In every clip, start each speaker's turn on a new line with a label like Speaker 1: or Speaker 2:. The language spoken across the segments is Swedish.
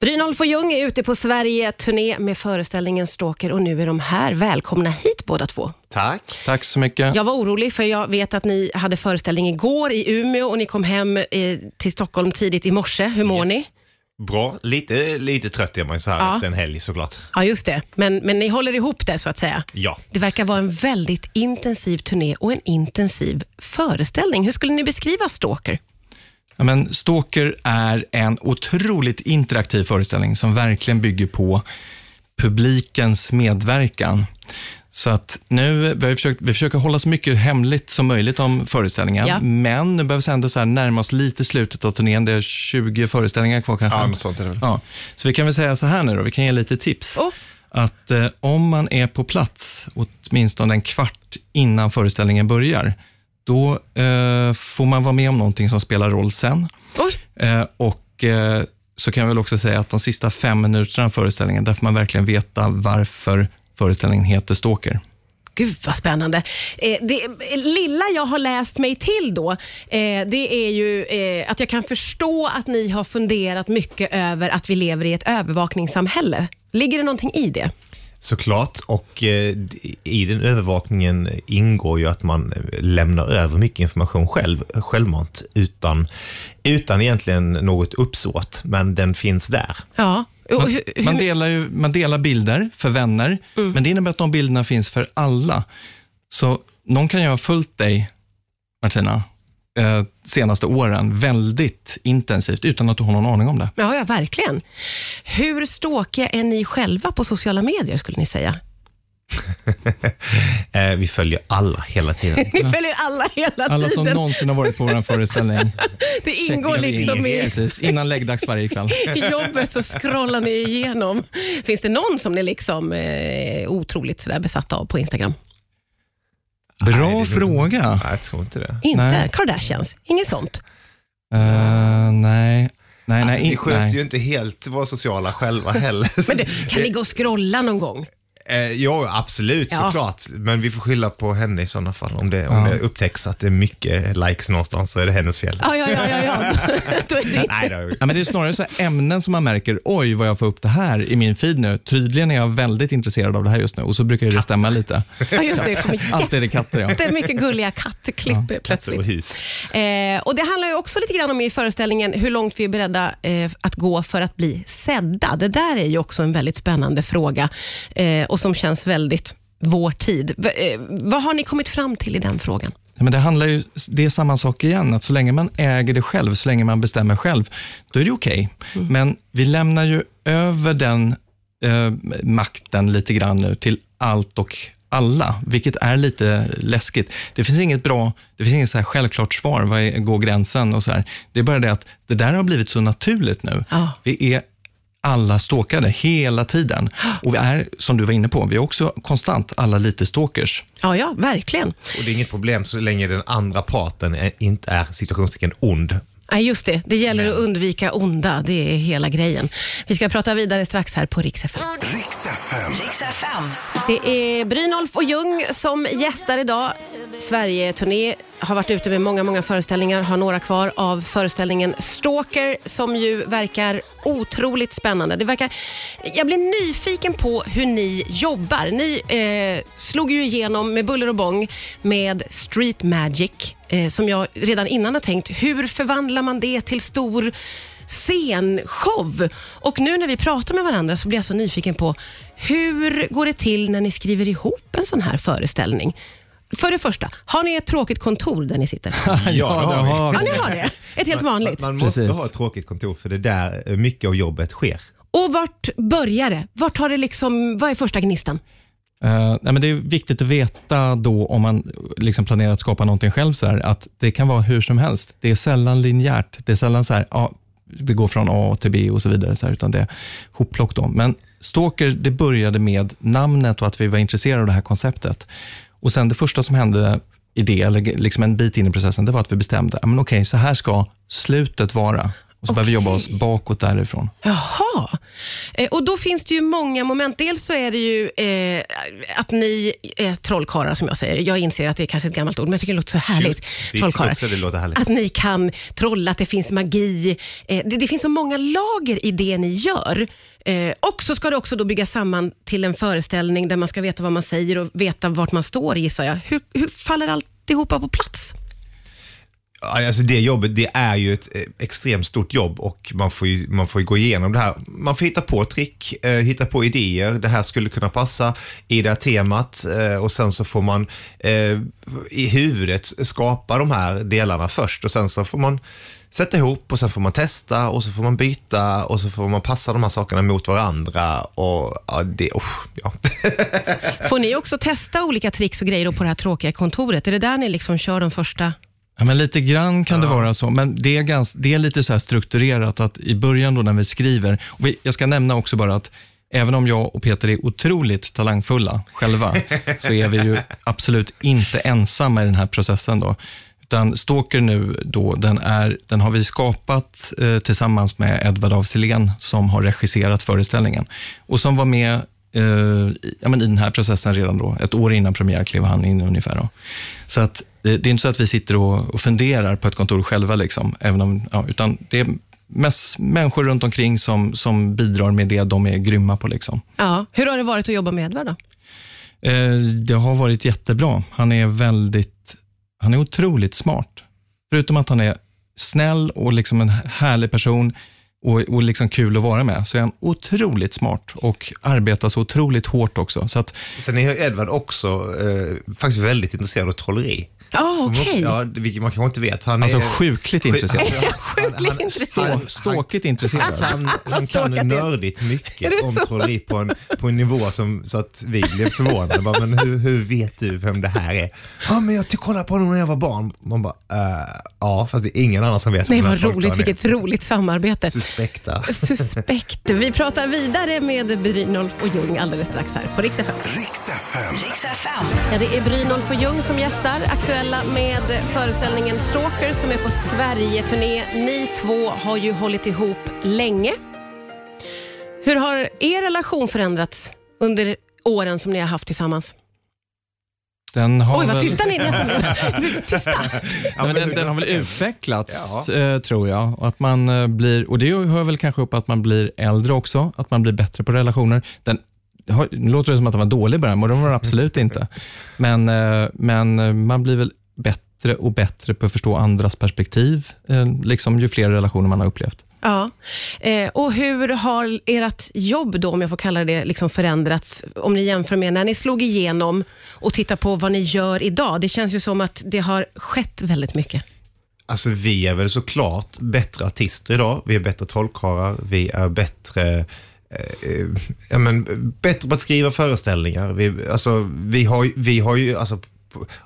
Speaker 1: Brynolf och Ljung är ute på Sverige-turné med föreställningen Stalker och nu är de här. Välkomna hit båda två.
Speaker 2: Tack.
Speaker 3: Tack så mycket.
Speaker 1: Jag var orolig för jag vet att ni hade föreställning igår i Umeå och ni kom hem eh, till Stockholm tidigt i morse. Hur mår
Speaker 2: Yes.
Speaker 1: ni?
Speaker 2: Bra. Lite, lite trött är man ju så här
Speaker 1: Ja.
Speaker 2: efter en helg såklart.
Speaker 1: Ja, just det. Men, men ni håller ihop det så att säga.
Speaker 2: Ja.
Speaker 1: Det verkar vara en väldigt intensiv turné och en intensiv föreställning. Hur skulle ni beskriva Stalker?
Speaker 3: Ja, men Stalker är en otroligt interaktiv föreställning som verkligen bygger på publikens medverkan. Så att nu, vi, försökt, vi försöker hålla så mycket hemligt som möjligt om föreställningen,
Speaker 1: Ja.
Speaker 3: men nu behövs ändå så här närma oss lite slutet av turnén. Det är 20 föreställningar kvar kanske.
Speaker 2: Ja, något sånt är det väl.
Speaker 3: Ja, så vi kan väl säga så här nu då, vi kan ge lite tips.
Speaker 1: Oh.
Speaker 3: Att eh, om man är på plats åtminstone en kvart innan föreställningen börjar, då eh, får man vara med om någonting som spelar roll sen. Eh, och eh, så kan jag väl också säga att de sista fem minuterna av föreställningen, där får man verkligen veta varför föreställningen heter Stalker.
Speaker 1: Gud vad spännande. Eh, det lilla jag har läst mig till då, eh, det är ju eh, att jag kan förstå att ni har funderat mycket över att vi lever i ett övervakningssamhälle. Ligger det någonting i det?
Speaker 2: Såklart. Och eh, i den övervakningen ingår ju att man lämnar över mycket information själv, självmant, utan, utan egentligen något uppsåt. Men den finns där.
Speaker 1: Ja.
Speaker 3: Man, man, delar ju, man delar bilder för vänner, men det innebär att de bilderna finns för alla. Så någon kan ju ha följt dig, Martina, eh, senaste åren väldigt intensivt utan att du har någon aning om det.
Speaker 1: Ja, ja, verkligen. Hur ståkiga är ni själva på sociala medier skulle ni säga?
Speaker 2: Eh, vi följer alla hela tiden.
Speaker 1: Ni följer alla hela
Speaker 3: Alla som
Speaker 1: tiden.
Speaker 3: någonsin har varit på vår föreställning.
Speaker 1: Det ingår
Speaker 3: checkar
Speaker 1: liksom
Speaker 3: in.
Speaker 1: i,
Speaker 3: Precis, innan läggdags varje kväll.
Speaker 1: i jobbet så scrollar ni igenom. Finns det någon som ni liksom eh, är otroligt sådär besatta av på Instagram?
Speaker 3: Bra
Speaker 2: Nej,
Speaker 3: fråga.
Speaker 2: Nej, jag tror inte det.
Speaker 1: Inte?
Speaker 3: Nej.
Speaker 1: Kardashians? Inget sånt?
Speaker 3: Eh, nej, nej,
Speaker 2: Alltså,
Speaker 3: nej.
Speaker 2: vi sköter
Speaker 3: nej.
Speaker 2: ju inte helt våra sociala själva heller.
Speaker 1: Men du, kan ni gå och scrolla någon gång?
Speaker 2: Eh, ja, absolut,
Speaker 1: Ja.
Speaker 2: såklart. Men vi får skylla på henne i sådana fall. Om det, om
Speaker 3: Ja.
Speaker 2: det upptäcks att det är mycket likes någonstans så är det hennes fel.
Speaker 1: Ja, ja, ja. ja, ja. Då är det
Speaker 2: Nej, då.
Speaker 3: Ja, men det är snarare så här ämnen som man märker, oj vad jag får upp det här i min feed nu. Tydligen är jag väldigt intresserad av det här just nu och så brukar det stämma lite.
Speaker 1: Ja, just det. Det
Speaker 3: Alltid är det katter ja.
Speaker 1: jättemycket gulliga kattklipp
Speaker 2: Katter
Speaker 1: plötsligt.
Speaker 2: och hus.
Speaker 1: Eh, och Det handlar ju också lite grann om i föreställningen hur långt vi är beredda eh, att gå för att bli sedda. Det där är ju också en väldigt spännande fråga eh, och som känns väldigt vår tid. V- eh, vad har ni kommit fram till i den frågan?
Speaker 3: Men det handlar ju, det är samma sak igen, att så länge man äger det själv, så länge man bestämmer själv, då är det okej. Men vi lämnar ju över den eh, makten lite grann nu till allt och alla, vilket är lite läskigt. Det finns inget bra, det finns inget så här självklart svar, var går gränsen och så här. Det är bara det att det där har blivit så naturligt nu.
Speaker 1: Ja.
Speaker 3: Vi är alla stalkade hela tiden. Och vi är, som du var inne på, vi är också konstant alla lite stalkers.
Speaker 1: Ja, ja, verkligen.
Speaker 2: Och det är inget problem så länge den andra parten är, inte är situationstecken ond.
Speaker 1: Nej, just det. Det gäller att undvika onda. Det är hela grejen. Vi ska prata vidare strax här på Rix FM.
Speaker 4: Riks FM.
Speaker 5: Riks FM.
Speaker 1: Det är Brynolf och Ljung som gästar idag. Sverige-turné, har varit ute med många, många föreställningar, har några kvar av föreställningen Stalker som ju verkar otroligt spännande. Det verkar, jag blir nyfiken på hur ni jobbar. Ni eh, slog ju igenom med buller och bång med Street Magic eh, som jag redan innan har tänkt, hur förvandlar man det till stor scenshow. Och nu när vi pratar med varandra så blir jag så nyfiken på hur går det till när ni skriver ihop en sån här föreställning? För det första, har ni ett tråkigt kontor där ni sitter?
Speaker 2: Ja, det har vi.
Speaker 1: Ja, ni har det. Ett helt vanligt.
Speaker 2: Man måste
Speaker 3: Precis.
Speaker 2: ha ett tråkigt kontor för det är där eh, mycket av jobbet sker.
Speaker 1: Och vart börjar det? Vart har det liksom, vad är första gnistan?
Speaker 3: Uh, nej, men det är viktigt att veta då om man liksom planerar att skapa någonting själv, så här, att det kan vara hur som helst. Det är sällan linjärt. Det är sällan så här, ja, det går från A till B och så vidare, så här, utan det är hopplock. Då. Men Stalker, det började med namnet och att vi var intresserade av det här konceptet. Och sen det första som hände i det, eller liksom en bit in i processen, det var att vi bestämde, men okej, så här ska slutet vara. Och så okay. börjar vi jobba oss bakåt därifrån.
Speaker 1: Jaha. Eh, och då finns det ju många moment. Dels så är det ju eh, att ni är trollkarlar, som jag säger. Jag inser att det är kanske ett gammalt ord, men jag tycker det låter så härligt.
Speaker 2: Trollkarlar. Också det låter härligt.
Speaker 1: Att ni kan trolla, att det finns magi. Eh, det, det, finns så många lager i det ni gör. Eh, och så ska det också då byggas samman till en föreställning där man ska veta vad man säger och veta vart man står, gissar jag. Hur, hur faller alltihopa på plats?
Speaker 2: Alltså det jobbet, det är ju ett eh, extremt stort jobb och man får ju, man får gå igenom det här. Man får hitta på trick, eh, hitta på idéer. Det här skulle kunna passa i det här temat eh, och sen så får man eh, i huvudet skapa de här delarna först och sen så får man sätta ihop och sen får man testa och så får man byta och så får man passa de här sakerna mot varandra. Och, ja, det, oh, ja.
Speaker 1: får ni också testa olika tricks och grejer på det här tråkiga kontoret? Är det där ni liksom kör de första
Speaker 3: Ja, men lite grann kan ja. det vara så, men det är, ganska, det är lite så strukturerat att i början då när vi skriver, och vi, jag ska nämna också bara att även om jag och Peter är otroligt talangfulla själva, så är vi ju absolut inte ensamma i den här processen. Då. Utan Stalker nu, då, den, är, den har vi skapat eh, tillsammans med Edvard af som har regisserat föreställningen och som var med eh, ja, men i den här processen redan då. Ett år innan premiär klev han in ungefär. Då. Så att det, det, är inte så att vi sitter och, och funderar på ett kontor själva, liksom, även om, ja, utan det är mest människor runt omkring som, som bidrar med det de är grymma på. Liksom.
Speaker 1: Ja. Hur har det varit att jobba med Edvard då?
Speaker 3: Eh, det har varit jättebra. Han är väldigt, han är otroligt smart. Förutom att han är snäll och liksom en härlig person, och, och liksom kul att vara med, så är han otroligt smart och arbetar så otroligt hårt också. Så att,
Speaker 2: Sen är Edvard också eh, faktiskt väldigt intresserad av trolleri.
Speaker 1: Oh, okay.
Speaker 2: Ja, vilket man kanske inte vet. Han
Speaker 3: alltså är, sjukligt intresserad.
Speaker 1: sjukligt han, intresserad.
Speaker 3: Ståkigt intresserad.
Speaker 2: Han, han kan nördigt mycket om trolleri på en, på en nivå som, så att vi blev förvånade. Bara, men hur, hur vet du vem det här är? Ja, men jag kollade på honom när jag var barn. Man bara, uh, ja, fast det är ingen annan som vet.
Speaker 1: Nej, vad roligt. Vilket roligt samarbete.
Speaker 2: Suspekta.
Speaker 1: Suspekt. Vi pratar vidare med Brynolf och Ljung alldeles strax här på Rix FM.
Speaker 4: Rix FM. Rix FM.
Speaker 1: Ja, det är Brynolf och Ljung som gästar. Aktuell aktuella med föreställningen Stalker som är på Sverige-turné. Ni två har ju hållit ihop länge. Hur har er relation förändrats under åren som ni har haft tillsammans?
Speaker 3: Den har
Speaker 1: Oj, vad
Speaker 3: väl...
Speaker 1: tysta ni är tysta.
Speaker 3: ja, men den, den, har väl utvecklats, ja. Eh, tror jag. Och, att man eh, blir, och det hör väl kanske upp att man blir äldre också, att man blir bättre på relationer. Den nu låter det som att den var dålig i början, och det var den absolut inte. Men, eh, men man blir väl bättre och bättre på att förstå andras perspektiv, eh, liksom ju fler relationer man har upplevt.
Speaker 1: Ja, eh, och hur har ert jobb då, om jag får kalla det, liksom förändrats? Om ni jämför med när ni slog igenom och tittar på vad ni gör idag. Det känns ju som att det har skett väldigt mycket.
Speaker 2: Alltså vi är väl såklart bättre artister idag. Vi är bättre trollkarlar. Vi är bättre eh, eh ja, men, bättre på att skriva föreställningar. Vi, alltså, vi, har, vi har ju, alltså,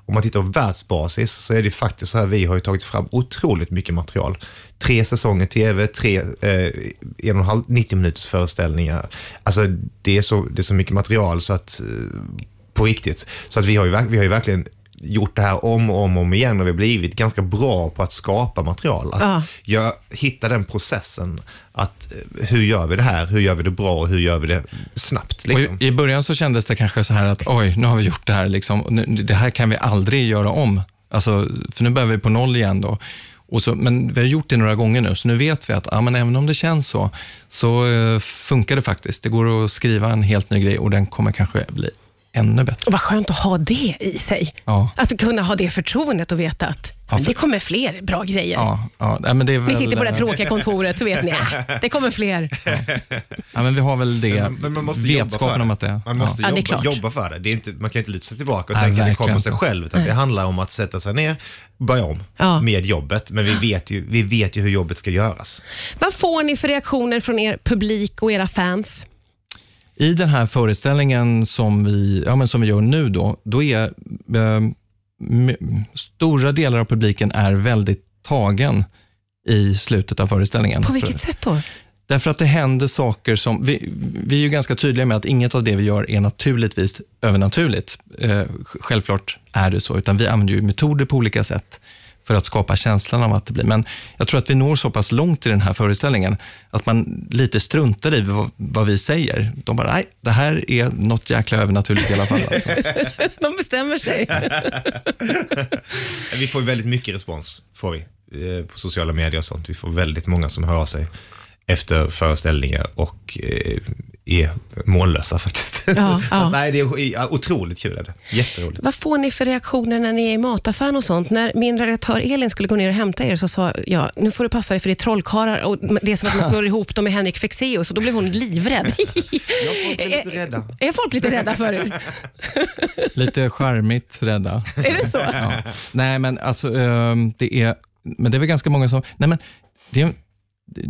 Speaker 2: om man tittar på världsbasis så är det faktiskt så här, vi har ju tagit fram otroligt mycket material. Tre säsonger tv, tre eh, en och en halv, 90 minuters föreställningar. Alltså det är så, det är så mycket material så att, eh, på riktigt. Så att vi har ju, vi har ju verkligen gjort det här om och om, och om igen och vi har blivit ganska bra på att skapa material. Att ja. jag, hitta den processen. Att, eh, hur gör vi det här? Hur gör vi det bra och hur gör vi det snabbt?
Speaker 3: Liksom? I, I början så kändes det kanske så här att oj, nu har vi gjort det här. Liksom. det här kan vi aldrig göra om. Alltså, för nu börjar vi på noll igen. Då. Och så, men vi har gjort det några gånger nu, så nu vet vi att ja, men även om det känns så, så uh, funkar det faktiskt. Det går att skriva en helt ny grej och den kommer kanske bli ännu bättre.
Speaker 1: Och vad skönt att ha det i sig. Ja. Att kunna ha det förtroendet och veta att ja, för... det kommer fler bra grejer.
Speaker 3: Ja, ja, men det är väl...
Speaker 1: Ni sitter på det tråkiga kontoret så vet ni, att det kommer fler.
Speaker 3: Ja. men vi har väl det, men, men man måste vetskapen om att det
Speaker 2: Man måste ja. jobba, jobba för det. det är inte, man kan inte luta sig tillbaka och tänka att det kommer sig själv, utan det handlar om att sätta sig ner, börja om med jobbet. Men vi vet, ju, vi vet ju hur jobbet ska göras.
Speaker 1: Vad får ni för reaktioner från er publik och era fans?
Speaker 3: I den här föreställningen som vi, ja, men som vi gör nu, då, då är eh, stora delar av publiken är väldigt tagen i slutet av föreställningen.
Speaker 1: På vilket sätt då?
Speaker 3: Därför att det händer saker som, vi, vi är ju ganska tydliga med att inget av det vi gör är naturligtvis övernaturligt. Eh, självklart är det så, utan vi använder ju metoder på olika sätt för att skapa känslan av att det blir. Men jag tror att vi når så pass långt i den här föreställningen att man lite struntar i vad, vad vi säger. De bara, nej, det här är något jäkla övernaturligt i alla fall. Alltså.
Speaker 1: De bestämmer sig.
Speaker 2: Vi får väldigt mycket respons, får vi, eh, på sociala medier och sånt. Vi får väldigt många som hör av sig efter föreställningar och eh, är mållösa faktiskt.
Speaker 1: Ja,
Speaker 2: Så,
Speaker 1: ja.
Speaker 2: Nej, det är otroligt kul. Är det. Jätteroligt.
Speaker 1: Vad får ni för reaktioner när ni är i mataffären och sånt? När min redaktör Elin skulle gå ner och hämta er så sa jag, nu får du passa dig för det är trollkarlar och det är som att man slår ihop dem med Henrik Fexeus och då blev hon livrädd.
Speaker 2: folk är lite rädda.
Speaker 1: Är folk lite rädda för er?
Speaker 3: Lite charmigt rädda.
Speaker 1: Är det så?
Speaker 3: Ja. Nej, men alltså, ehm, det är, men det är väl ganska många som, nej men det är, en-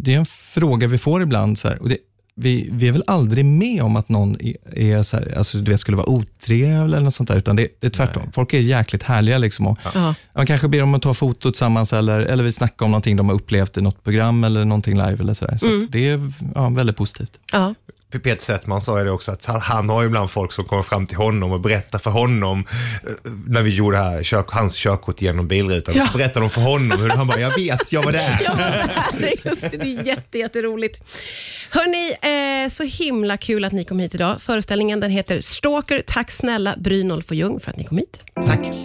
Speaker 3: det är en fråga vi får ibland, så här, och det, vi, vi är väl aldrig med om att någon är, är så här, alltså, du vet, skulle vara otrevlig eller något sånt där, utan det, det är tvärtom. Folk är jäkligt härliga. Liksom, och,
Speaker 1: Ja.
Speaker 3: Man kanske ber dem att ta foto tillsammans eller, eller vill snacka om någonting de har upplevt i något program eller någonting live. Eller så där. så att det är ja, väldigt positivt.
Speaker 1: Ja.
Speaker 2: Peter Settman sa ju det också, att han, han har ibland folk som kommer fram till honom och berättar för honom, eh, när vi gjorde här, kör, hans körkort genom bilrutan,
Speaker 1: Ja.
Speaker 2: berättar de för honom hur han bara, jag vet, jag var där.
Speaker 1: Ja, det är just det. Det är jätte, jätteroligt. Hörni, eh, så himla kul att ni kom hit idag. Föreställningen den heter Stalker. Tack snälla Brynolf och Ljung för att ni kom hit.
Speaker 2: Tack.